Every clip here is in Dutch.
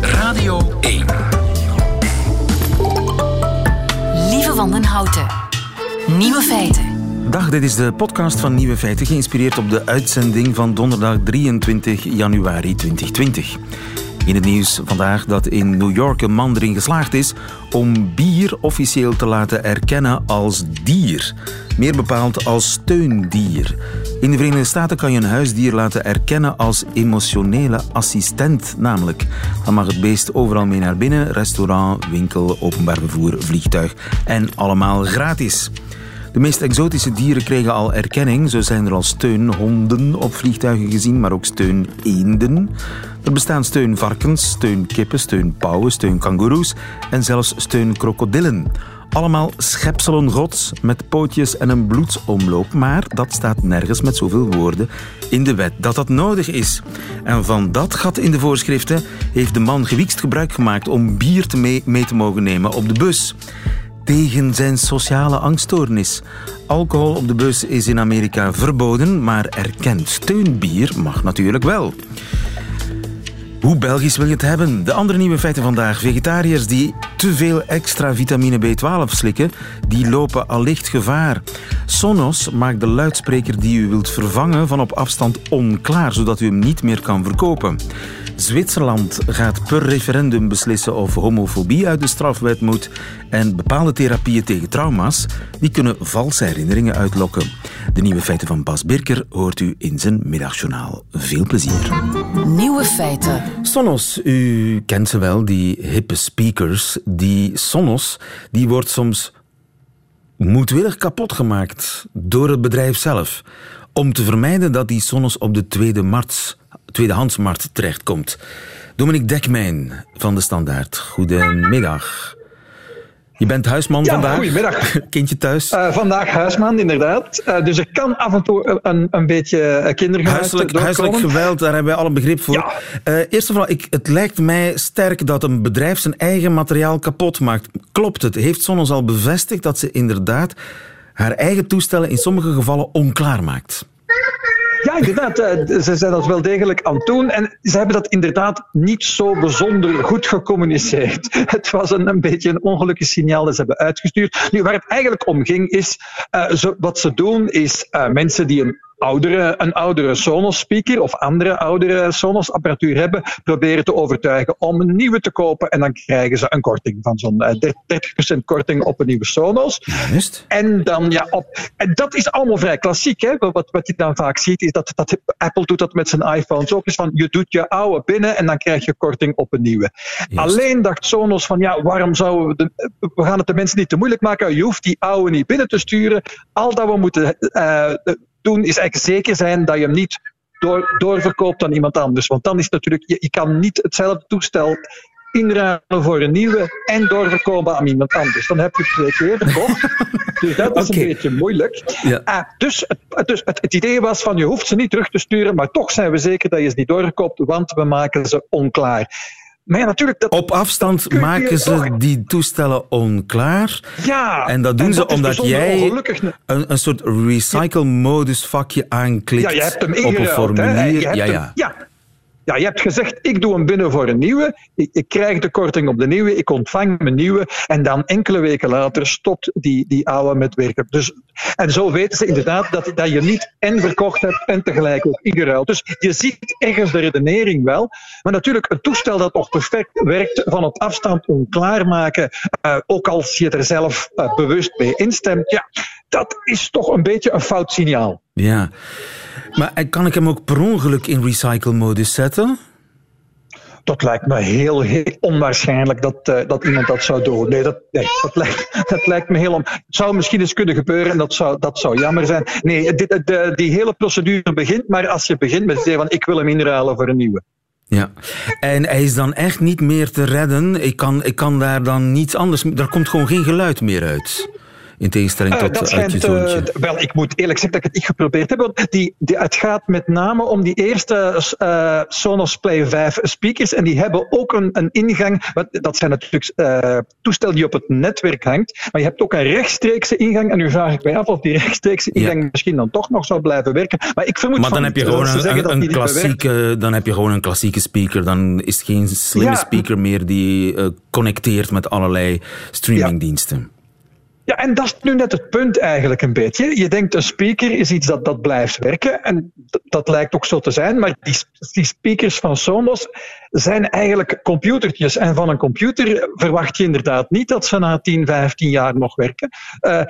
Radio 1. Lieve Wandenhouten. Nieuwe feiten. Dag, dit is de podcast van Nieuwe Feiten, geïnspireerd op de uitzending van donderdag 23 januari 2020. In het nieuws vandaag dat in New York een man erin geslaagd is om bier officieel te laten erkennen als dier. Meer bepaald als steundier. In de Verenigde Staten kan je een huisdier laten erkennen als emotionele assistent, namelijk. Dan mag het beest overal mee naar binnen, restaurant, winkel, openbaar vervoer, vliegtuig en allemaal gratis. De meest exotische dieren kregen al erkenning. Zo zijn er al steunhonden op vliegtuigen gezien, maar ook steuneenden. Er bestaan steunvarkens, steunkippen, steunpauwen, steunkangoeroes en zelfs steunkrokodillen. Allemaal schepselen gods met pootjes en een bloedsomloop, maar dat staat nergens met zoveel woorden in de wet dat dat nodig is. En van dat gat in de voorschriften heeft de man gewiekst gebruik gemaakt om bier te mee, mee te mogen nemen op de bus tegen zijn sociale angststoornis. Alcohol op de bus is in Amerika verboden, maar erkend steunbier mag natuurlijk wel. Hoe Belgisch wil je het hebben? De andere nieuwe feiten vandaag. Vegetariërs die te veel extra vitamine B12 slikken, die lopen allicht gevaar. Sonos maakt de luidspreker die u wilt vervangen van op afstand onklaar, zodat u hem niet meer kan verkopen. Zwitserland gaat per referendum beslissen of homofobie uit de strafwet moet. En bepaalde therapieën tegen trauma's die kunnen valse herinneringen uitlokken. De nieuwe feiten van Bas Birker hoort u in zijn middagjournaal. Veel plezier. Nieuwe feiten. Sonos, u kent ze wel, die hippe speakers. Die Sonos, die wordt soms moedwillig kapot gemaakt door het bedrijf zelf. Om te vermijden dat die Sonos op de tweede markt tweedehandsmarkt terechtkomt. Dominique Dekmijn van de Standaard. Goedemiddag. Je bent huisman ja, vandaag. Goedemiddag. Kindje thuis. Uh, vandaag huisman, inderdaad. Uh, dus er kan af en toe een, een beetje kindergeweld huiselijk, huiselijk geweld, daar hebben wij alle begrip voor. Ja. Uh, eerst en vooral, ik, het lijkt mij sterk dat een bedrijf zijn eigen materiaal kapot maakt. Klopt het? Heeft Sonos al bevestigd dat ze inderdaad haar eigen toestellen in sommige gevallen onklaar maakt? Ja, inderdaad. Ze zijn dat wel degelijk aan het doen. En ze hebben dat inderdaad niet zo bijzonder goed gecommuniceerd. Het was een, een beetje een ongelukkig signaal dat ze hebben uitgestuurd. Nu, waar het eigenlijk om ging, is zo, wat ze doen, is uh, mensen die een oudere, een oudere Sonos-speaker of andere oudere Sonos-apparatuur hebben, proberen te overtuigen om een nieuwe te kopen. En dan krijgen ze een korting van zo'n uh, 30% korting op een nieuwe Sonos. Juist. En dan, ja, op, en dat is allemaal vrij klassiek. Hè? Wat, wat je dan vaak ziet, is dat, dat Apple doet dat met zijn iPhones ook. Is van, je doet je oude binnen en dan krijg je korting op een nieuwe. Juist. Alleen dacht Sonos van, ja, waarom zouden we... De, we gaan het de mensen niet te moeilijk maken. Je hoeft die oude niet binnen te sturen. Al dat we moeten... Uh, doen is eigenlijk zeker zijn dat je hem niet door, doorverkoopt aan iemand anders. Want dan is het natuurlijk, je, je kan niet hetzelfde toestel inruilen voor een nieuwe en doorverkopen aan iemand anders. Dan heb je het twee keer verkocht. dus dat is okay. een beetje moeilijk. Ja. Uh, dus het, dus het, het, idee was van je hoeft ze niet terug te sturen, maar toch zijn we zeker dat je ze niet doorverkoopt, want we maken ze onklaar. Maar ja, natuurlijk, dat Op afstand maken ze toch... die toestellen onklaar. Ja. En dat doen en ze dat omdat jij een, een soort recycle-modus vakje aanklikt ja, je hebt hem op een formulier. Ja, ja, hem, ja. Ja. Je hebt gezegd, ik doe hem binnen voor een nieuwe. Ik, ik, krijg de korting op de nieuwe, ik ontvang mijn nieuwe. En dan enkele weken later stopt die, die oude met werken. Dus, en zo weten ze inderdaad dat, dat je niet en verkocht hebt en tegelijk ook ingeruild. Dus je ziet ergens de redenering wel. Maar natuurlijk, een toestel dat nog perfect werkt, van op afstand onklaar maken, uh, ook als je er zelf uh, bewust mee instemt, ja, dat is toch een beetje een fout signaal. Ja. Maar kan ik hem ook per ongeluk in recycle-modus zetten? Dat lijkt me heel, heel onwaarschijnlijk dat, uh, dat iemand dat zou doen. Nee, dat, nee, dat, lijkt, dat lijkt me heel om. Het zou misschien eens kunnen gebeuren en dat zou, dat zou jammer zijn. Nee, dit, de, die hele procedure begint, maar als je begint met zeggen van ik wil hem inruilen voor een nieuwe. Ja, en hij is dan echt niet meer te redden. Ik kan, ik kan daar dan niets anders... Er komt gewoon geen geluid meer uit. In tegenstelling tot dat uit je zoontje. wel, ik moet eerlijk zeggen dat ik het niet geprobeerd heb. Want die, die, het gaat met name om die eerste Sonos Play 5 speakers. En die hebben ook een, een ingang. Dat zijn natuurlijk toestellen die op het netwerk hangt. Maar je hebt ook een rechtstreekse ingang. En nu vraag ik mij af of die rechtstreekse ingang misschien dan toch nog zou blijven werken. Maar ik vermoed maar dan heb je gewoon een, een, klassieke, dan heb je gewoon een klassieke speaker. Dan is het geen slimme speaker meer die uh, connecteert met allerlei streamingdiensten. Ja, en dat is nu net het punt eigenlijk een beetje. Je denkt een speaker is iets dat, dat blijft werken. En dat lijkt ook zo te zijn. Maar die, speakers van Sonos zijn eigenlijk computertjes. En van een computer verwacht je inderdaad niet dat ze na 10, 15 jaar nog werken. Uh,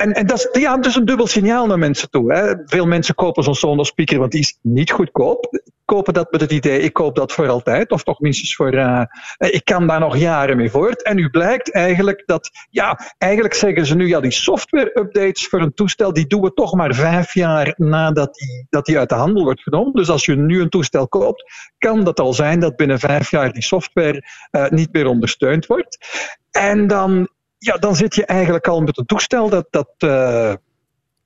en, en dat, is, ja, is een dubbel signaal naar mensen toe. Hè. Veel mensen kopen zo'n Sonos speaker, want die is niet goedkoop. Kopen dat met het idee, ik koop dat voor altijd, of toch minstens voor, uh, ik kan daar nog jaren mee voort. En nu blijkt eigenlijk dat, ja, eigenlijk zeggen ze nu, ja, die software-updates voor een toestel, die doen we toch maar vijf jaar nadat die, dat die uit de handel wordt genomen. Dus als je nu een toestel koopt, kan dat al zijn dat binnen vijf jaar die software uh, niet meer ondersteund wordt. En dan ja, dan zit je eigenlijk al met een toestel dat, dat, uh,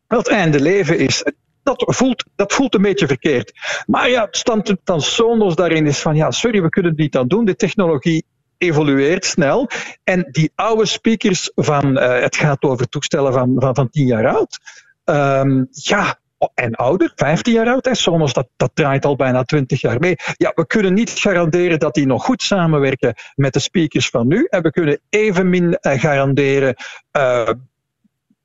dat einde leven is. Dat voelt, dat voelt een beetje verkeerd. Maar ja, het standpunt van Sonos daarin is van ja, sorry, we kunnen het niet aan doen. De technologie evolueert snel. En die oude speakers van, uh, het gaat over toestellen van, van, van tien jaar oud. Um, ja, en ouder, 15 jaar oud. Sonos dat, dat draait al bijna 20 jaar mee. Ja, we kunnen niet garanderen dat die nog goed samenwerken met de speakers van nu. En we kunnen evenmin uh, garanderen uh,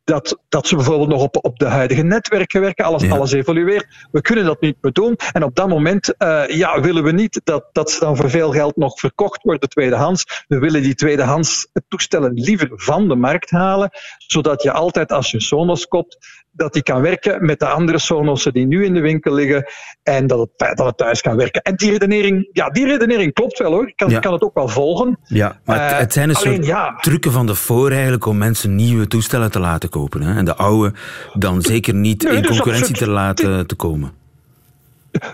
dat, dat ze bijvoorbeeld nog op, op de huidige netwerken werken. Alles, ja. alles evolueert. We kunnen dat niet meer doen. En op dat moment uh, ja, willen we niet dat, dat ze dan voor veel geld nog verkocht worden tweedehands. We willen die tweedehands toestellen liever van de markt halen, zodat je altijd als je Sonos koopt, dat die kan werken met de andere Sonossen die nu in de winkel liggen en dat het, dat het thuis kan werken. En die redenering, ja, die redenering klopt wel hoor. Ik kan, ja. kan het ook wel volgen. Ja, maar het, het zijn een alleen, soort ja. trucken van de voor eigenlijk om mensen nieuwe toestellen te laten kopen. Hè? En de oude dan zeker niet nee, in dus concurrentie te laten te komen.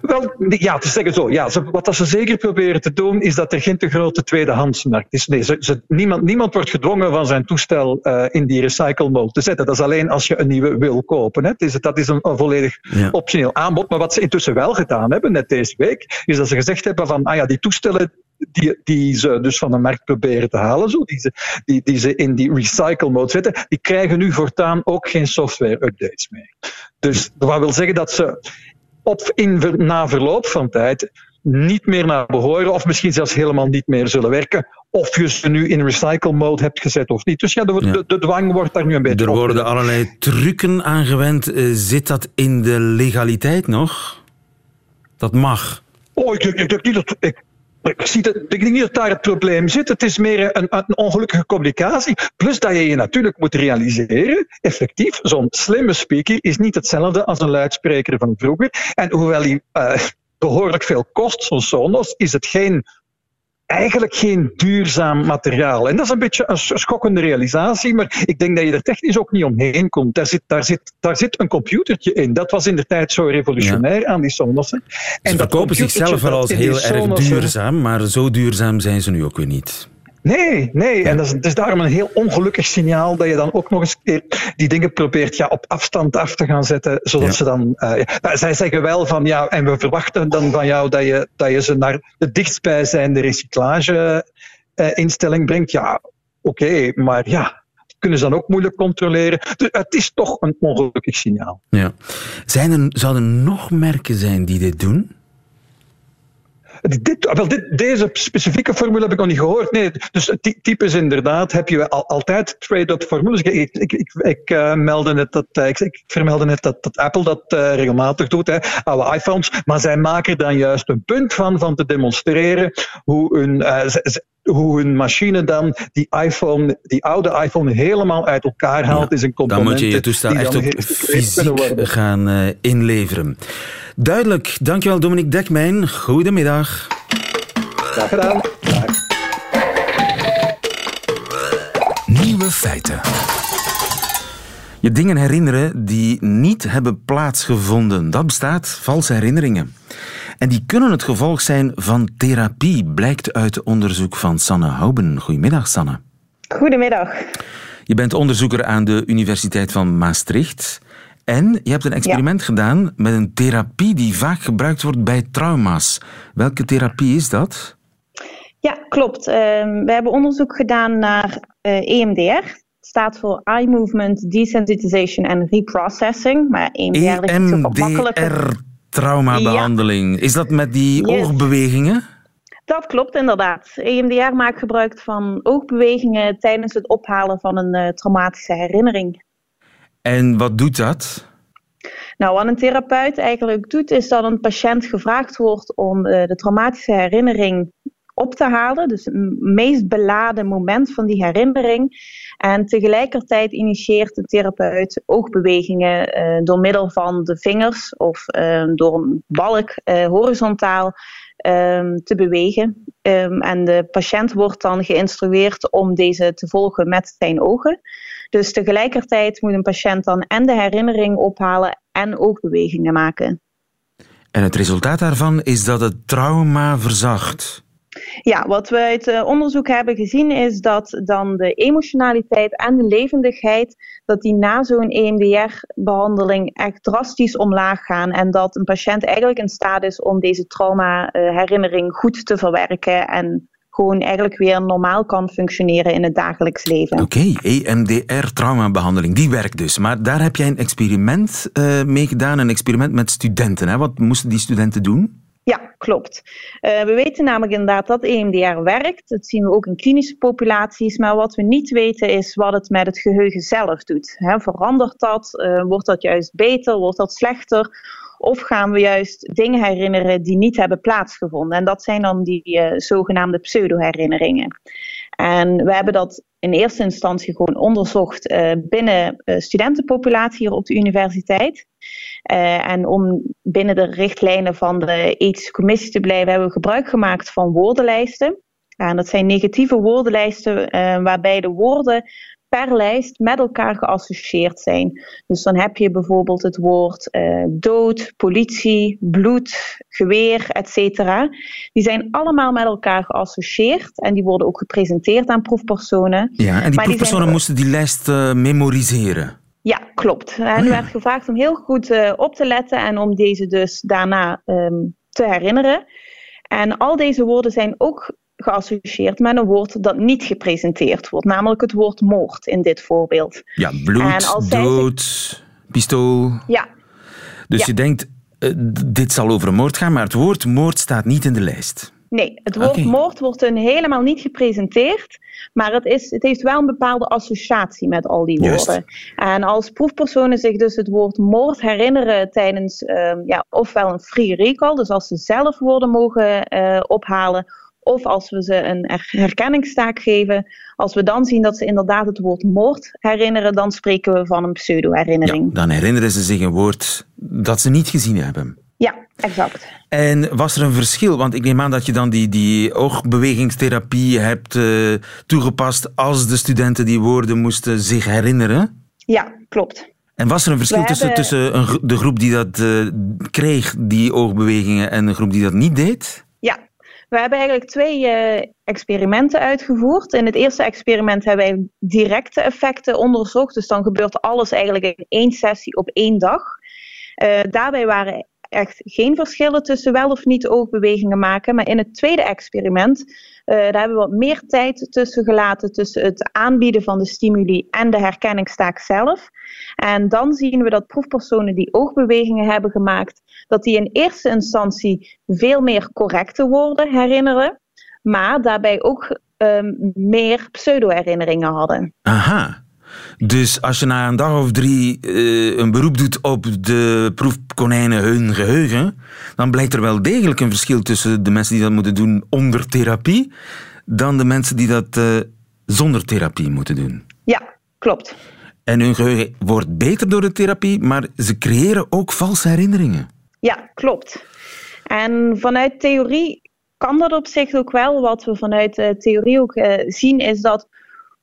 Wel, ja, te zeggen zo. Ja, wat ze zeker proberen te doen, is dat er geen te grote tweedehandsmarkt is. Nee, ze, ze, niemand, niemand wordt gedwongen van zijn toestel uh, in die recycle mode te zetten. Dat is alleen als je een nieuwe wil kopen. Hè. Is, dat is een, een volledig ja. optioneel aanbod. Maar wat ze intussen wel gedaan hebben, net deze week, is dat ze gezegd hebben van, ah ja, die toestellen die, die ze dus van de markt proberen te halen, zo, die, ze, die, die ze in die recycle mode zetten, die krijgen nu voortaan ook geen software updates meer. Dus dat wil zeggen dat ze op in, na verloop van tijd niet meer naar behoren, of misschien zelfs helemaal niet meer zullen werken, of je ze nu in recycle mode hebt gezet of niet. Dus ja, de, de, de dwang wordt daar nu een beetje Er worden allerlei trucken aangewend. Zit dat in de legaliteit nog? Dat mag. Oh, ik, ik, ik, niet dat, ik, ik, zie dat, ik denk niet dat daar het probleem zit. Het is meer een, een, ongelukkige communicatie. Plus dat je je natuurlijk moet realiseren, effectief, zo'n slimme speaker is niet hetzelfde als een luidspreker van vroeger. En hoewel hij uh, behoorlijk veel kost, zo'n Sonos, is het geen eigenlijk geen duurzaam materiaal. En dat is een beetje een schokkende realisatie, maar ik denk dat je er technisch ook niet omheen komt. Daar zit, daar zit, daar zit een computertje in. Dat was in de tijd zo revolutionair ja. aan die Sonossen. En ze verkopen zichzelf wel als heel erg duurzaam, maar zo duurzaam zijn ze nu ook weer niet. Nee, nee. En dat is, het is daarom een heel ongelukkig signaal dat je dan ook nog eens die dingen probeert ja, op afstand af te gaan zetten. Zodat ja. ze dan. Uh, ja, zij zeggen wel van ja, en we verwachten dan van jou dat je, dat je ze naar de dichtstbijzijnde recyclage-instelling uh, brengt. Ja, oké, okay, maar ja, kunnen ze dan ook moeilijk controleren. Dus het is toch een ongelukkig signaal. Ja. Zijn er, zouden er nog merken zijn die dit doen? Dit, wel, dit, deze specifieke formule heb ik nog niet gehoord. Nee, dus type is inderdaad, heb je al, altijd trade-up formules. Ik, ik, ik, ik uh, meldde net dat, uh, ik, ik, vermeldde net dat, dat Apple dat uh, regelmatig doet, hè, oude iPhones. Maar zij maken dan juist een punt van, van te demonstreren hoe hun, hoe hun machine dan die iPhone, die oude iPhone helemaal uit elkaar haalt. Ja, is een component. Dan moet je je toestel echt ook fysiek gaan inleveren. Duidelijk. Dankjewel Dominique Dekmijn. Goedemiddag. Graag gedaan. Dag. Nieuwe feiten. Je dingen herinneren die niet hebben plaatsgevonden. Dat bestaat, valse herinneringen. En die kunnen het gevolg zijn van therapie, blijkt uit onderzoek van Sanne Houben. Goedemiddag, Sanne. Goedemiddag. Je bent onderzoeker aan de Universiteit van Maastricht. En je hebt een experiment gedaan met een therapie die vaak gebruikt wordt bij trauma's. Welke therapie is dat? Ja, klopt. Ehm, we hebben onderzoek gedaan naar EMDR. Eh, e het staat voor Eye Movement Desensitization and Reprocessing. Maar EMDR, EMDR traumabehandeling. Is dat met die oogbewegingen? Dat klopt inderdaad. EMDR maakt gebruik van oogbewegingen tijdens het ophalen van een uh, traumatische herinnering. En wat doet dat? Nou, wat een therapeut eigenlijk doet, is dat een patiënt gevraagd wordt om uh, de traumatische herinnering op te halen. Dus het meest beladen moment van die herinnering. En tegelijkertijd initieert de therapeut oogbewegingen uh, door middel van de vingers of uh, door een balk horizontaal um, te bewegen. Um, en de patiënt wordt dan geïnstrueerd om deze te volgen met zijn ogen. Dus tegelijkertijd moet een patiënt dan en de herinnering ophalen en oogbewegingen maken. En het resultaat daarvan is dat het trauma verzacht. Ja, wat we uit uh, onderzoek hebben gezien is dat dan de emotionaliteit en de levendigheid, dat die na zo'n EMDR-behandeling echt drastisch omlaag gaan. En dat een patiënt eigenlijk in staat is om deze trauma-herinnering goed te verwerken en gewoon eigenlijk weer normaal kan functioneren in het dagelijks leven. Oké, okay, EMDR-traumabehandeling, die werkt dus. Maar daar heb jij een experiment uh, mee gedaan, een experiment met studenten. Hè? Wat moesten die studenten doen? Ja, klopt. Uh, we weten namelijk inderdaad dat EMDR werkt. Dat zien we ook in klinische populaties. Maar wat we niet weten is wat het met het geheugen zelf doet. He, verandert dat? Uh, wordt dat juist beter? Wordt dat slechter? Of gaan we juist dingen herinneren die niet hebben plaatsgevonden? En dat zijn dan die uh, zogenaamde pseudo-herinneringen. En we hebben dat in eerste instantie gewoon onderzocht uh, binnen uh, studentenpopulatie hier op de universiteit. En om binnen de richtlijnen van de ethische commissie te blijven, hebben we gebruik gemaakt van woordenlijsten. En dat zijn negatieve woordenlijsten waarbij de woorden per lijst met elkaar geassocieerd zijn. Dus dan heb je bijvoorbeeld het woord uh, dood, politie, bloed, geweer, etc. Die zijn allemaal met elkaar geassocieerd en die worden ook gepresenteerd aan proefpersonen. Ja, en die proefpersonen moesten die lijst uh, memoriseren. Ja, klopt. En oh, werd gevraagd om heel goed uh, op te letten en om deze dus daarna um, te herinneren. En al deze woorden zijn ook geassocieerd met een woord dat niet gepresenteerd wordt, namelijk het woord moord in dit voorbeeld. Ja, bloed, dood, pistool. Ja. Dus je denkt, uh, dit zal over moord gaan, maar het woord moord staat niet in de lijst. Nee, het woord moord wordt helemaal niet gepresenteerd, maar het, is, het heeft wel een bepaalde associatie met al die woorden. En als proefpersonen zich dus het woord moord herinneren tijdens um, ja, ofwel een free recall, dus als ze zelf woorden mogen uh, ophalen, of als we ze een herkenningstaak geven, als we dan zien dat ze inderdaad het woord moord herinneren, dan spreken we van een pseudo-herinnering. Ja, dan herinneren ze zich een woord dat ze niet gezien hebben. Ja, exact. En was er een verschil? Want ik neem aan dat je dan die, die oogbewegingstherapie hebt uh, toegepast als de studenten die woorden moesten zich herinneren? Ja, klopt. En was er een verschil tussen, tussen een, de groep die dat uh, kreeg, die oogbewegingen, en de groep die dat niet deed? We hebben eigenlijk twee uh, experimenten uitgevoerd. In het eerste experiment hebben wij directe effecten onderzocht. Dus dan gebeurt alles eigenlijk in één sessie op één dag. Uh, daarbij waren echt geen verschillen tussen wel of niet oogbewegingen maken. Maar in het tweede experiment, uh, daar hebben we wat meer tijd tussen gelaten tussen het aanbieden van de stimuli en de herkenningstaak zelf. En dan zien we dat proefpersonen die oogbewegingen hebben gemaakt, dat die in eerste instantie veel meer correcte woorden herinneren, maar daarbij ook um, meer pseudo-herinneringen hadden. Aha. Dus als je na een dag of drie uh, een beroep doet op de proefkonijnen hun geheugen, dan blijkt er wel degelijk een verschil tussen de mensen die dat moeten doen onder therapie, dan de mensen die dat uh, zonder therapie moeten doen. Ja, klopt. En hun geheugen wordt beter door de therapie, maar ze creëren ook valse herinneringen. Ja, klopt. En vanuit theorie kan dat op zich ook wel. Wat we vanuit de theorie ook uh, zien, is dat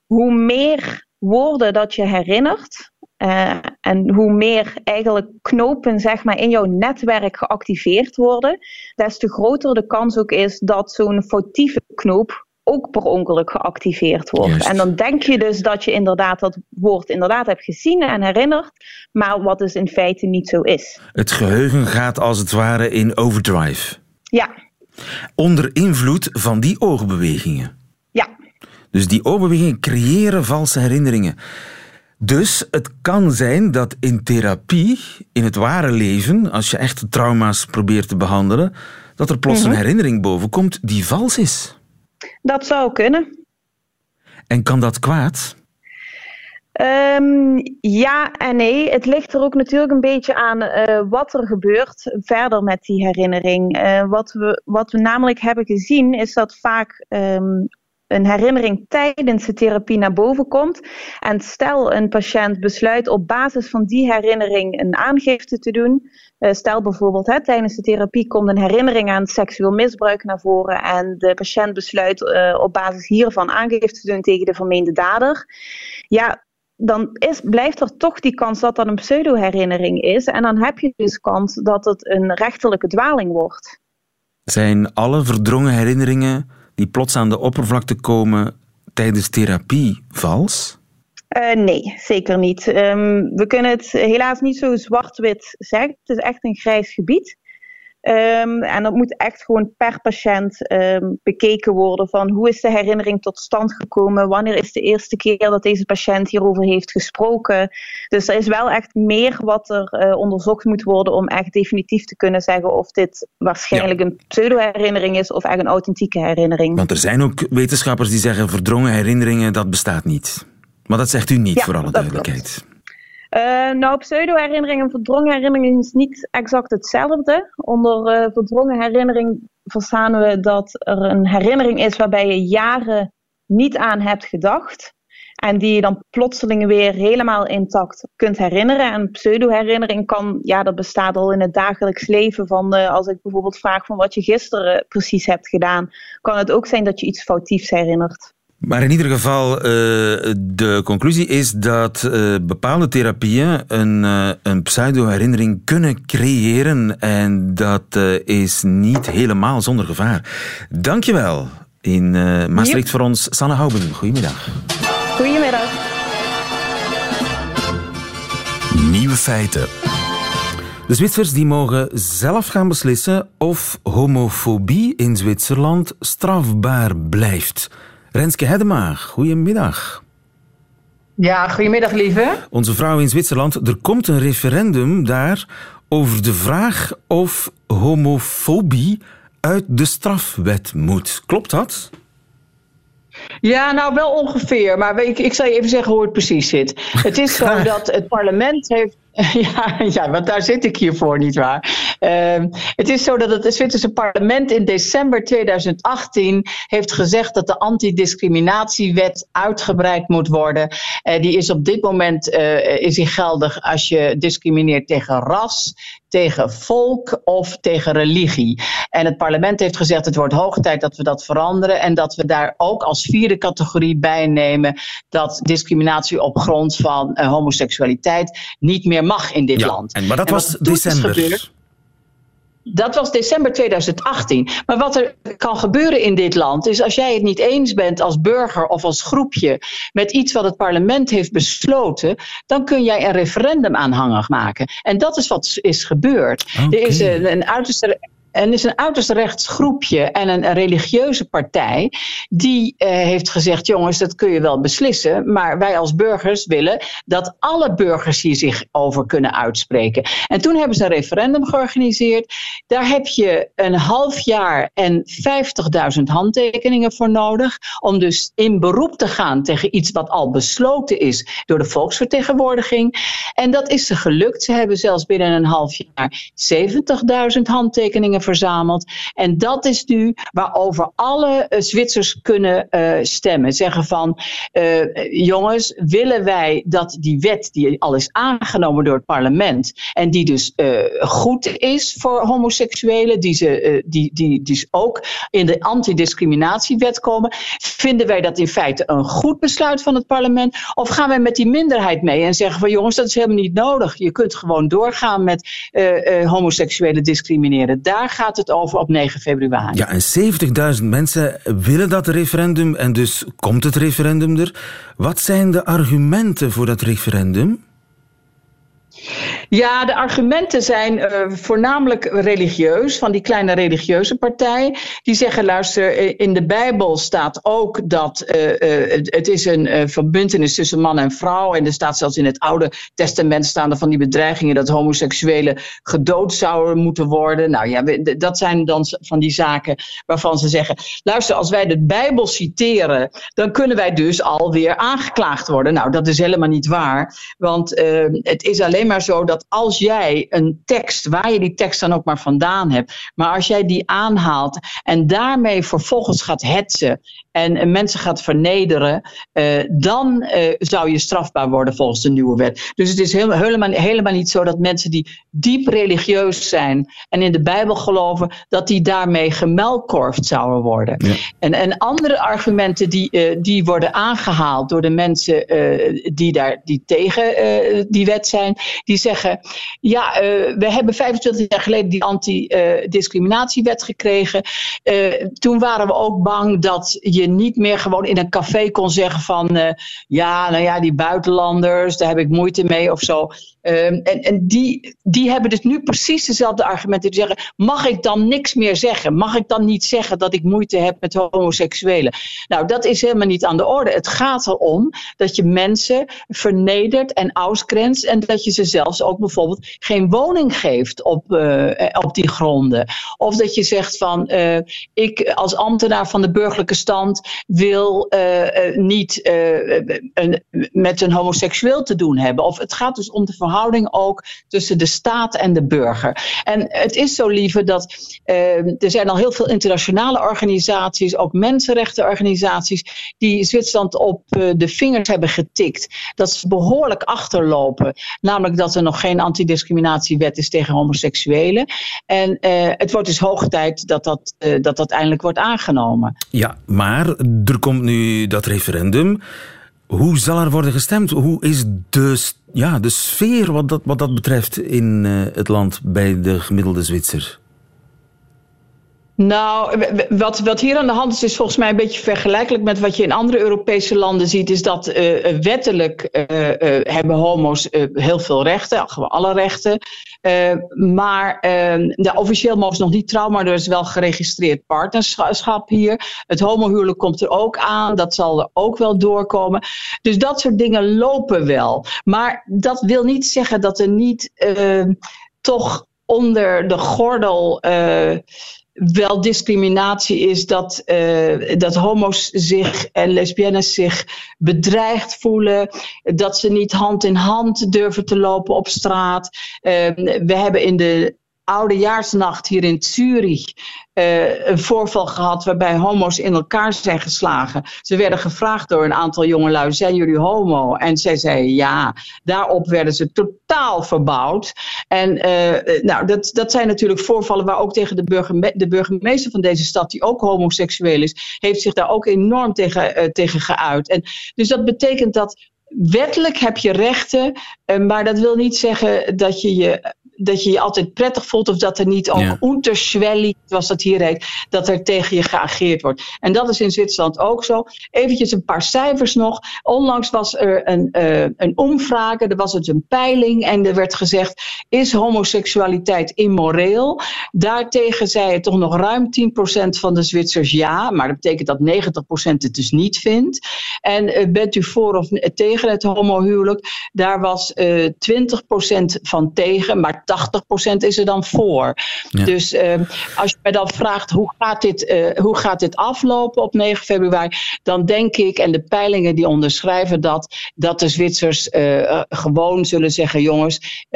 hoe meer woorden dat je herinnert. Uh, en hoe meer eigenlijk knopen zeg maar, in jouw netwerk geactiveerd worden, des te groter de kans ook is dat zo'n foutieve knoop ook per ongeluk geactiveerd wordt. En dan denk je dus dat je inderdaad dat woord inderdaad hebt gezien en herinnerd, maar wat dus in feite niet zo is. Het geheugen gaat als het ware in overdrive. Ja. Onder invloed van die oogbewegingen. Ja. Dus die oogbewegingen creëren valse herinneringen. Dus het kan zijn dat in therapie, in het ware leven, als je echt trauma's probeert te behandelen, dat er plots een mhm. herinnering bovenkomt die vals is. Dat zou kunnen. En kan dat kwaad? Um, ja en nee. Het ligt er ook natuurlijk een beetje aan uh, wat er gebeurt verder met die herinnering. Uh, wat, we, wat we namelijk hebben gezien is dat vaak um, een herinnering tijdens de therapie naar boven komt. En stel een patiënt besluit op basis van die herinnering een aangifte te doen. Uh, stel bijvoorbeeld hè, tijdens de therapie komt een herinnering aan seksueel misbruik naar voren. En de patiënt besluit uh, op basis hiervan aangifte te doen tegen de vermeende dader. Ja, dan is, blijft er toch die kans dat dat een pseudo-herinnering is. En dan heb je dus kans dat het een rechterlijke dwaling wordt. Zijn alle verdrongen herinneringen die plots aan de oppervlakte komen tijdens therapie vals? Uh, nee, zeker niet. Um, we kunnen het helaas niet zo zwart-wit zeggen. Het is echt een grijs gebied. Um, en dat moet echt gewoon per patiënt um, bekeken worden van hoe is de herinnering tot stand gekomen, wanneer is de eerste keer dat deze patiënt hierover heeft gesproken. Dus er is wel echt meer wat er uh, onderzocht moet worden om echt definitief te kunnen zeggen of dit waarschijnlijk een pseudo-herinnering is of echt een authentieke herinnering. Want er zijn ook wetenschappers die zeggen verdrongen herinneringen, dat bestaat niet. Maar dat zegt u niet, voor alle duidelijkheid. Uh, nou, pseudo-herinnering en verdrongen herinnering is niet exact hetzelfde. Onder uh, verdrongen herinnering verstaan we dat er een herinnering is waarbij je jaren niet aan hebt gedacht. En die je dan plotseling weer helemaal intact kunt herinneren. En pseudo-herinnering kan, ja, dat bestaat al in het dagelijks leven. Van uh, als ik bijvoorbeeld vraag van wat je gisteren precies hebt gedaan, kan het ook zijn dat je iets foutiefs herinnert. Maar in ieder geval, uh, de conclusie is dat uh, bepaalde therapieën een, uh, een pseudo-herinnering kunnen creëren. En dat is niet helemaal zonder gevaar. Dankjewel in Maastricht voor ons, Sanne Houben. Goedemiddag. Goedemiddag. Nieuwe feiten. De Zwitsers die mogen zelf gaan beslissen of homofobie in Zwitserland strafbaar blijft. Renske Hedema, goedemiddag. Ja, goedemiddag lieve. Onze vrouw in Zwitserland, er komt een referendum daar over de vraag of homofobie uit de strafwet moet. Klopt dat? Ja, nou wel ongeveer. Maar ik, ik zal je even zeggen hoe het precies zit. Het is zo dat het parlement heeft Ja, ja, want daar zit ik hier voor, nietwaar? Uh, het is zo dat het Zwitserse parlement in december 2018 heeft gezegd dat de antidiscriminatiewet uitgebreid moet worden. Uh, die is op dit moment uh, is die geldig als je discrimineert tegen ras, tegen volk of tegen religie. En het parlement heeft gezegd het wordt hoog tijd dat we dat veranderen en dat we daar ook als vierde categorie bij nemen dat discriminatie op grond van homoseksualiteit niet meer mag in dit ja, land. En, maar dat was december. Dat was december 2018. Maar wat er kan gebeuren in dit land is als jij het niet eens bent als burger of als groepje met iets wat het parlement heeft besloten, dan kun jij een referendum aanhangig maken. En dat is wat is gebeurd. Er is een, een uiterste en is een uiterst rechts groepje en een, religieuze partij die uh, heeft gezegd: jongens, dat kun je wel beslissen, maar wij als burgers willen dat alle burgers hier zich over kunnen uitspreken. En toen hebben ze een referendum georganiseerd. Daar heb je een half jaar en 50.000 handtekeningen voor nodig om dus in beroep te gaan tegen iets wat al besloten is door de volksvertegenwoordiging. En dat is ze gelukt. Ze hebben zelfs binnen een half jaar 70.000 handtekeningen verzameld. En dat is nu waarover alle uh, Zwitsers kunnen uh, stemmen. Zeggen van, uh, jongens, willen wij dat die wet die al is aangenomen door het parlement en die dus goed is voor homoseksuelen, die, ze, die, die, die ook in de antidiscriminatiewet komen, vinden wij dat in feite een goed besluit van het parlement? Of gaan wij met die minderheid mee en zeggen van jongens, dat is helemaal niet nodig. Je kunt gewoon doorgaan met homoseksuelen discrimineren. Daar gaat het over op 9 februari. Ja, en 70.000 mensen willen dat referendum en dus komt het referendum er. Wat zijn de argumenten voor dat referendum? Ja, de argumenten zijn uh, voornamelijk religieus, van die kleine religieuze partij. Die zeggen, luister, eh, in de Bijbel staat ook dat uh, uh, het is een verbindenis tussen man en vrouw. En er staat zelfs in het Oude Testament staan er van die bedreigingen dat homoseksuelen gedood zouden moeten worden. Nou ja, dat zijn dan van die zaken waarvan ze zeggen, luister, als wij de Bijbel citeren, dan kunnen wij dus alweer aangeklaagd worden. Nou, dat is helemaal niet waar, want het is alleen maar zo dat als jij een tekst, waar je die tekst dan ook maar vandaan hebt, maar als jij die aanhaalt en daarmee vervolgens gaat hetsen en mensen gaat vernederen, uh, dan uh, zou je strafbaar worden volgens de nieuwe wet. Dus het is heel, helemaal, helemaal niet zo dat mensen die diep religieus zijn en in de Bijbel geloven, dat die daarmee gemelkorfd zouden worden. Ja. En, en andere argumenten die, uh, die worden aangehaald door de mensen die, daar, die tegen die wet zijn, die zeggen, ja, we hebben 25 jaar geleden die antidiscriminatiewet gekregen. toen waren we ook bang dat je niet meer gewoon in een café kon zeggen van uh, ja, nou ja, die buitenlanders, daar heb ik moeite mee of zo. Um, en en die, die hebben dus nu precies dezelfde argumenten. Die zeggen: mag ik dan niks meer zeggen? Mag ik dan niet zeggen dat ik moeite heb met homoseksuelen? Nou, dat is helemaal niet aan de orde. Het gaat erom dat je mensen vernedert en ausgrenst. En dat je ze zelfs ook bijvoorbeeld geen woning geeft op, uh, op die gronden. Of dat je zegt van uh, ik als ambtenaar van de burgerlijke stand wil niet een, met een homoseksueel te doen hebben. Of het gaat dus om de verhouding ook tussen de staat en de burger. En het is zo lieve dat uh, er zijn al heel veel internationale organisaties, ook mensenrechtenorganisaties, die Zwitserland op uh, de vingers hebben getikt. Dat ze behoorlijk achterlopen. Namelijk dat er nog geen antidiscriminatiewet is tegen homoseksuelen. En uh, het wordt dus hoog tijd dat dat, dat dat eindelijk wordt aangenomen. Ja, maar er komt nu dat referendum. Hoe zal er worden gestemd? Hoe is de, ja, de sfeer wat dat, wat dat betreft in uh, het land bij de gemiddelde Zwitser? Nou, wat, wat hier aan de hand is, is volgens mij een beetje vergelijkelijk met wat je in andere Europese landen ziet. Is dat uh, wettelijk uh, uh, hebben homo's heel veel rechten, alle rechten. maar ja, officieel mogen ze nog niet trouwen, maar er is wel geregistreerd partnerschap hier. Het homohuwelijk komt er ook aan, dat zal er ook wel doorkomen. Dus dat soort dingen lopen wel. Maar dat wil niet zeggen dat er niet toch onder de gordel wel discriminatie is dat, uh, dat homo's zich en lesbiennes zich bedreigd voelen, dat ze niet hand in hand durven te lopen op straat. Uh, we hebben in de oudejaarsnacht hier in Zurich uh, een voorval gehad waarbij homo's in elkaar zijn geslagen. Ze werden gevraagd door een aantal jongelui, zijn jullie homo? En zij zeiden ja. Daarop werden ze totaal verbouwd. En uh, nou, dat, dat zijn natuurlijk voorvallen waar ook tegen de, de burgemeester van deze stad, die ook homoseksueel is, heeft zich daar ook enorm tegen, uh, tegen geuit. En dus dat betekent dat wettelijk heb je rechten, maar dat wil niet zeggen dat je je dat je je altijd prettig voelt of dat er niet ook ja. unterschwellig, zoals dat hier heet, dat er tegen je geageerd wordt. En dat is in Zwitserland ook zo. Eventjes een paar cijfers nog. Onlangs was er een, uh, een omvraag, er was het een peiling en er werd gezegd, is homoseksualiteit immoreel? Daartegen zei het toch nog ruim 10% van de Zwitsers ja, maar dat betekent dat 90% het dus niet vindt. En uh, bent u voor of tegen het homohuwelijk? Daar was uh, eh, 20% van tegen, maar 80% is er dan voor. Ja. Dus uh, als je mij dan vraagt hoe gaat, dit, uh, hoe gaat dit aflopen op 9 februari, dan denk ik, en de peilingen die onderschrijven dat, dat de Zwitsers uh, gewoon zullen zeggen: jongens,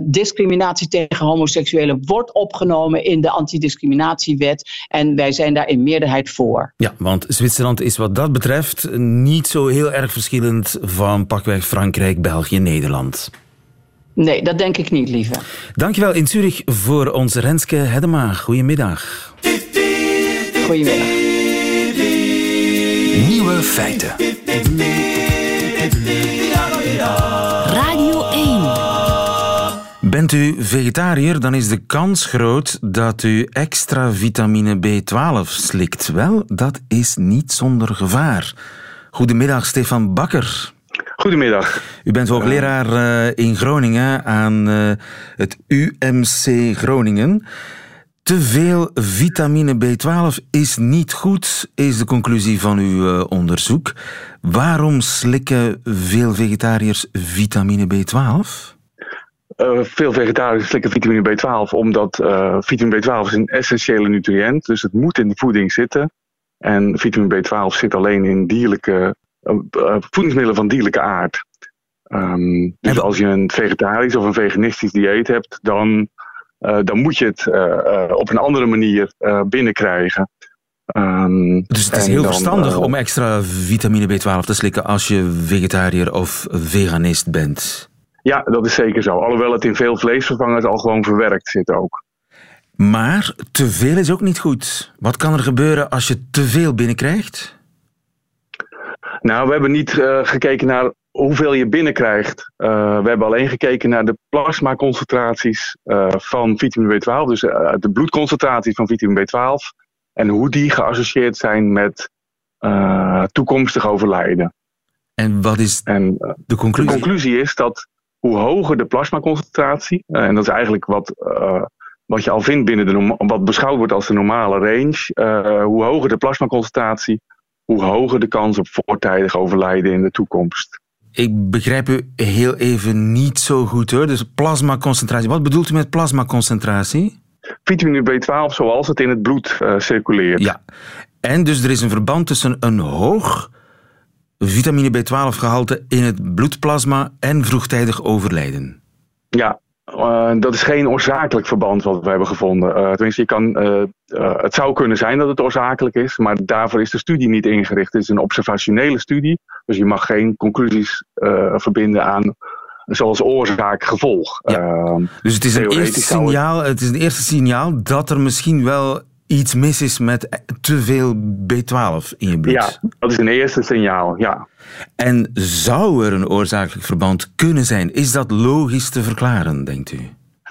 discriminatie tegen homoseksuelen wordt opgenomen in de antidiscriminatiewet. En wij zijn daar in meerderheid voor. Ja, want Zwitserland is wat dat betreft niet zo heel erg verschillend van pakweg Frankrijk, België, Nederland. Nee, dat denk ik niet, lieve. Dankjewel in Zurich voor onze Renske Hedema. Goedemiddag. Goedemiddag. Nieuwe feiten. Radio 1. Bent Bent u vegetariër, dan is de kans groot dat u extra vitamine B12 slikt. Wel, dat is niet zonder gevaar. Goedemiddag, Stefan Bakker. Goedemiddag. U bent hoogleraar uh, in Groningen aan uh, het UMC Groningen. Te veel vitamine B12 is niet goed, is de conclusie van uw uh, onderzoek. Waarom slikken veel vegetariërs vitamine B12? Uh, veel vegetariërs slikken vitamine B12 omdat uh, vitamine B12 is een essentiële nutriënt, dus het moet in de voeding zitten. En vitamine B12 zit alleen in dierlijke voedingsmiddelen van dierlijke aard. Um, dus als je een vegetarisch of een veganistisch dieet hebt, dan, dan moet je het op een andere manier binnenkrijgen. Um, dus het is heel dan, verstandig om extra vitamine B12 te slikken als je vegetariër of veganist bent. Ja, dat is zeker zo. Alhoewel het in veel vleesvervangers al gewoon verwerkt zit ook. Maar te veel is ook niet goed. Wat kan er gebeuren als je te veel binnenkrijgt? Nou, we hebben niet uh, gekeken naar hoeveel je binnenkrijgt. Uh, we hebben alleen gekeken naar de plasmaconcentraties uh, van vitamine B12. Dus de bloedconcentratie van vitamine B12. En hoe die geassocieerd zijn met toekomstig overlijden. En wat is en, de conclusie? De conclusie is dat hoe hoger de plasmaconcentratie, en dat is eigenlijk wat, uh, wat je al vindt binnen de wat beschouwd wordt als de normale range, uh, hoe hoger de plasmaconcentratie, hoe hoger de kans op voortijdig overlijden in de toekomst. Ik begrijp u heel even niet zo goed hoor. Dus plasmaconcentratie. Wat bedoelt u met plasmaconcentratie? Vitamine B12 zoals het in het bloed circuleert. Ja. En dus er is een verband tussen een hoog vitamine B12-gehalte in het bloedplasma en vroegtijdig overlijden. Ja, uh, dat is geen oorzakelijk verband wat we hebben gevonden. Uh, tenminste, je kan, uh, het zou kunnen zijn dat het oorzakelijk is, maar daarvoor is de studie niet ingericht. Het is een observationele studie, dus je mag geen conclusies verbinden aan zoals oorzaak-gevolg. Ja. dus het is, een eerste signaal, het is een eerste signaal dat er misschien wel iets mis is met te veel B12 in je bloed. Ja, dat is een eerste signaal, ja. En zou er een oorzakelijk verband kunnen zijn? Is dat logisch te verklaren, denkt u?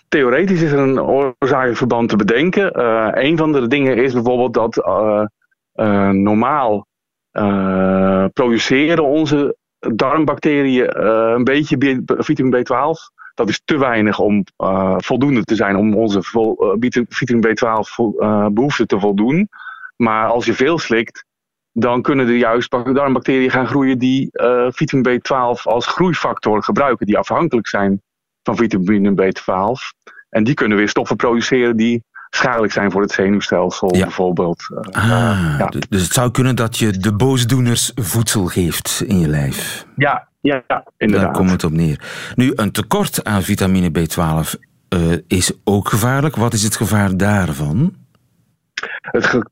Theoretisch is er een oorzakelijk verband te bedenken. Uh, een van de dingen is bijvoorbeeld dat uh, uh, normaal produceren onze darmbacteriën een beetje vitamine B12 dat is te weinig om uh, voldoende te zijn om onze uh, vitamine B12 vo, uh, behoefte te voldoen. Maar als je veel slikt, dan kunnen er juist darmbacteriën gaan groeien die vitamine B12 als groeifactor gebruiken, die afhankelijk zijn van vitamine B12. En die kunnen weer stoffen produceren die schadelijk zijn voor het zenuwstelsel, ja. bijvoorbeeld. Ah, ja. Dus het zou kunnen dat je de boosdoeners voedsel geeft in je lijf. Ja, ja, inderdaad. Daar komt het op neer. Nu, een tekort aan vitamine B12 uh, is ook gevaarlijk. Wat is het gevaar daarvan? Het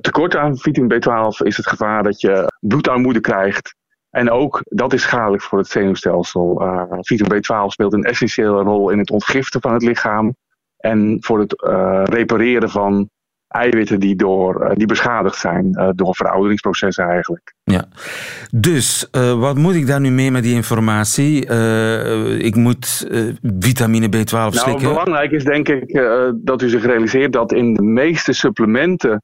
tekort aan vitamine B12 is het gevaar dat je bloedarmoede krijgt. En ook dat is schadelijk voor het zenuwstelsel. Uh, vitamine B12 speelt een essentiële rol in het ontgiften van het lichaam. En voor het uh, repareren van eiwitten die, door, uh, die beschadigd zijn uh, door verouderingsprocessen eigenlijk. Ja. Dus uh, wat moet ik daar nu mee met die informatie? ik moet vitamine B12 nou, slikken? Belangrijk is denk ik dat u zich realiseert dat in de meeste supplementen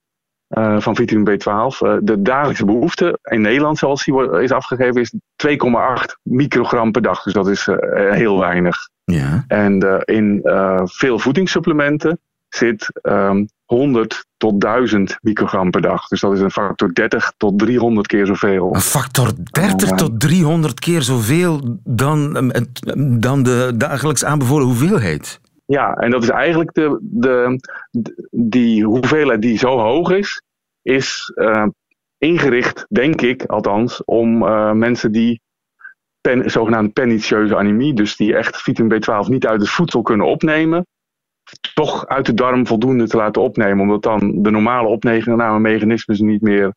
van vitamine B12 de dagelijkse behoefte in Nederland zoals die is afgegeven is 2,8 microgram per dag. Dus dat is heel weinig. Ja. En in veel voedingssupplementen zit um, 100 tot 1000 microgram per dag. Dus dat is een factor 30 tot 300 keer zoveel. Een factor 30 oh, tot 300 keer zoveel dan, dan de dagelijks aanbevolen hoeveelheid? Ja, en dat is eigenlijk de, de, die hoeveelheid die zo hoog is, is uh, ingericht, denk ik althans, om uh, mensen die pen, zogenaamde pernicieuze anemie, dus die echt vitamine B12 niet uit het voedsel kunnen opnemen, toch uit de darm voldoende te laten opnemen. Omdat dan de normale opnamemechanismes niet meer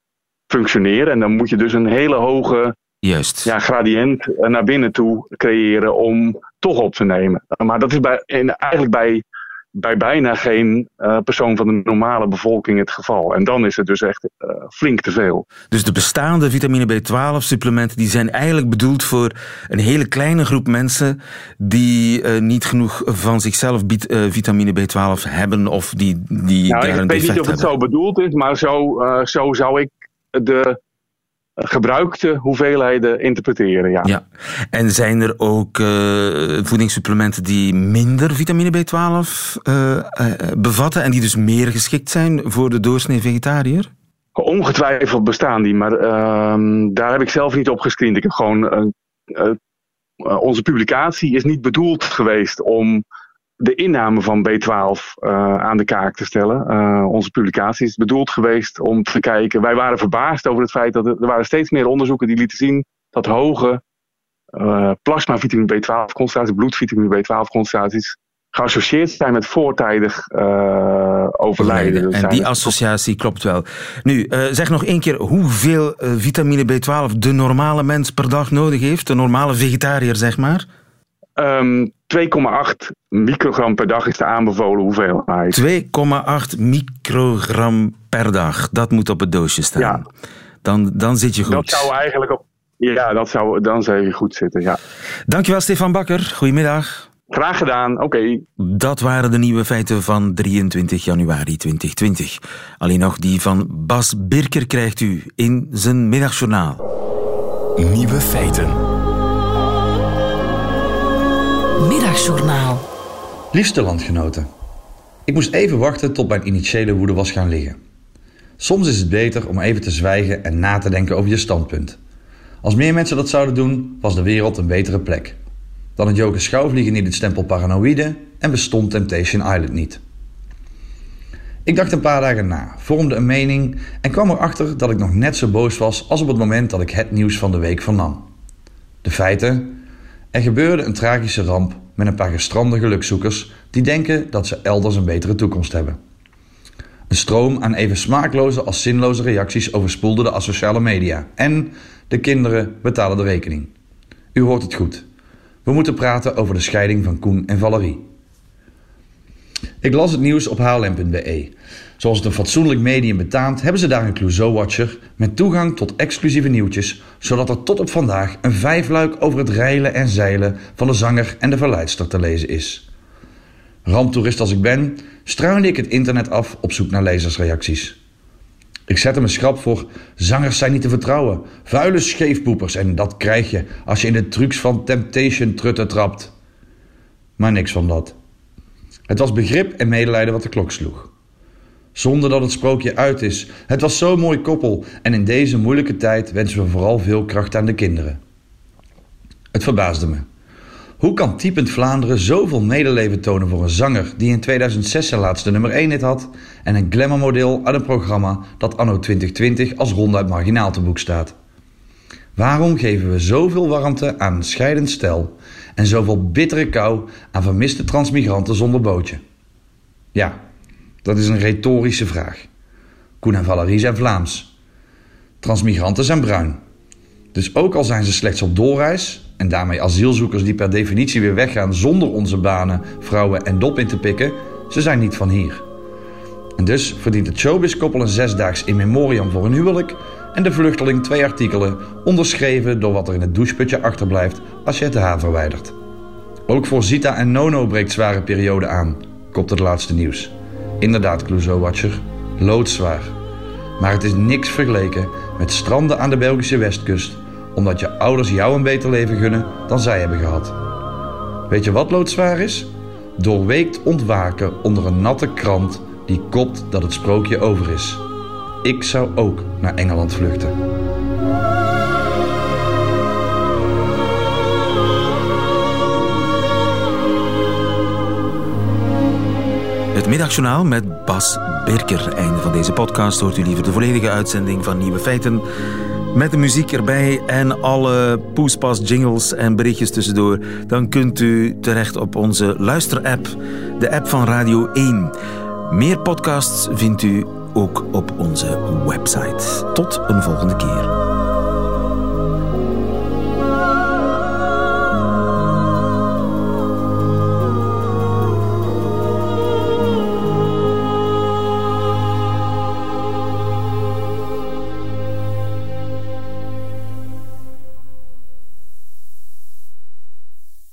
functioneren. En dan moet je dus een hele hoge Juist. Ja, gradiënt naar binnen toe creëren om toch op te nemen. Maar dat is bij, eigenlijk bij bij bijna geen uh, persoon van de normale bevolking het geval. En dan is het dus echt uh, flink te veel. Dus de bestaande vitamine B12 supplementen die zijn eigenlijk bedoeld voor een hele kleine groep mensen die uh, niet genoeg van zichzelf vitamine B12 hebben of die, die nou, daar Ik weet niet of het zo bedoeld is, maar zo, zo zou ik de gebruikte hoeveelheden interpreteren. Ja. ja. En zijn er ook uh, voedingssupplementen die minder vitamine B12 uh, uh, bevatten en die dus meer geschikt zijn voor de doorsnee vegetariër? Ongetwijfeld bestaan die, maar ehm, daar heb ik zelf niet op gescreend. Ik heb gewoon onze publicatie is niet bedoeld geweest om de inname van B12 uh, aan de kaak te stellen. Uh, onze publicatie is bedoeld geweest om te kijken. Wij waren verbaasd over het feit dat er, er waren steeds meer onderzoeken die lieten zien dat hoge uh, plasma vitamine B12 concentraties, bloedvitamine B12 concentraties geassocieerd zijn met voortijdig overlijden. En die associatie klopt wel. Nu, zeg nog één keer hoeveel vitamine B12 de normale mens per dag nodig heeft. De normale vegetariër, zeg maar. Um, 2,8 microgram per dag is de aanbevolen hoeveelheid. 2,8 microgram per dag. Dat moet op het doosje staan. Ja. Dan, dan zit je goed. Dat zou eigenlijk op. Ja, dat zou, dan zou je goed zitten. Ja. Dankjewel, Stefan Bakker. Goedemiddag. Graag gedaan, oké. Dat waren de nieuwe feiten van 23 januari 2020. Alleen nog die van Bas Birker krijgt u in zijn middagjournaal. Nieuwe feiten. Middagjournaal. Liefste landgenoten. Ik moest even wachten tot mijn initiële woede was gaan liggen. Soms is het beter om even te zwijgen en na te denken over je standpunt. Als meer mensen dat zouden doen, was de wereld een betere plek. Dan het Joker schouwvliegen niet het stempel paranoïde en bestond Temptation Island niet. Ik dacht een paar dagen na, vormde een mening en kwam erachter dat ik nog net zo boos was als op het moment dat ik het nieuws van de week vernam. De feiten, er gebeurde een tragische ramp met een paar gestrande gelukzoekers die denken dat ze elders een betere toekomst hebben. Een stroom aan even smaakloze als zinloze reacties overspoelde de asociale media. En de kinderen betalen de rekening. U hoort het goed. We moeten praten over de scheiding van Koen en Valerie. Ik las het nieuws op hlm.be. Zoals het een fatsoenlijk medium betaamt, hebben ze daar een Clouseau-watcher met toegang tot exclusieve nieuwtjes, zodat er tot op vandaag een vijfluik over het reilen en zeilen van de zanger en de verleidster te lezen is. Ramptoerist als ik ben, struinde ik het internet af op zoek naar lezersreacties. Ik zette me schrap voor zangers zijn niet te vertrouwen, vuile scheefpoepers en dat krijg je als je in de trucs van Temptation trutten trapt. Maar niks van dat. Het was begrip en medelijden wat de klok sloeg. Zonder dat het sprookje uit is. Het was zo'n mooi koppel en in deze moeilijke tijd wensen we vooral veel kracht aan de kinderen. Het verbaasde me. Hoe kan Typend Vlaanderen zoveel medeleven tonen voor een zanger die in 2006 zijn laatste nummer 1 hit had en een glamourmodel uit een programma dat anno 2020 als ronduit marginaal te boek staat? Waarom geven we zoveel warmte aan een scheidend stel en zoveel bittere kou aan vermiste transmigranten zonder bootje? Ja, dat is een retorische vraag. Koen en Valerie zijn Vlaams. Transmigranten zijn bruin. Dus ook al zijn ze slechts op doorreis en daarmee asielzoekers die per definitie weer weggaan zonder onze banen, vrouwen en dop in te pikken, ze zijn niet van hier. En dus verdient het showbiz-koppel een zesdaags in memoriam voor een huwelijk en de vluchteling twee artikelen, onderschreven door wat er in het doucheputje achterblijft als je het haar verwijdert. Ook voor Zita en Nono breekt zware periode aan, kopt het laatste nieuws. Inderdaad, Clouseau-watcher, loodzwaar. Maar het is niks vergeleken met stranden aan de Belgische westkust, omdat je ouders jou een beter leven gunnen dan zij hebben gehad. Weet je wat loodzwaar is? Doorweekt ontwaken onder een natte krant die kopt dat het sprookje over is. Ik zou ook naar Engeland vluchten. Middagjournaal met Bas Birker. Einde van deze podcast hoort u liever de volledige uitzending van Nieuwe Feiten. Met de muziek erbij en alle poespas, jingles en berichtjes tussendoor. Dan kunt u terecht op onze luisterapp, de app van Radio 1. Meer podcasts vindt u ook op onze website. Tot een volgende keer.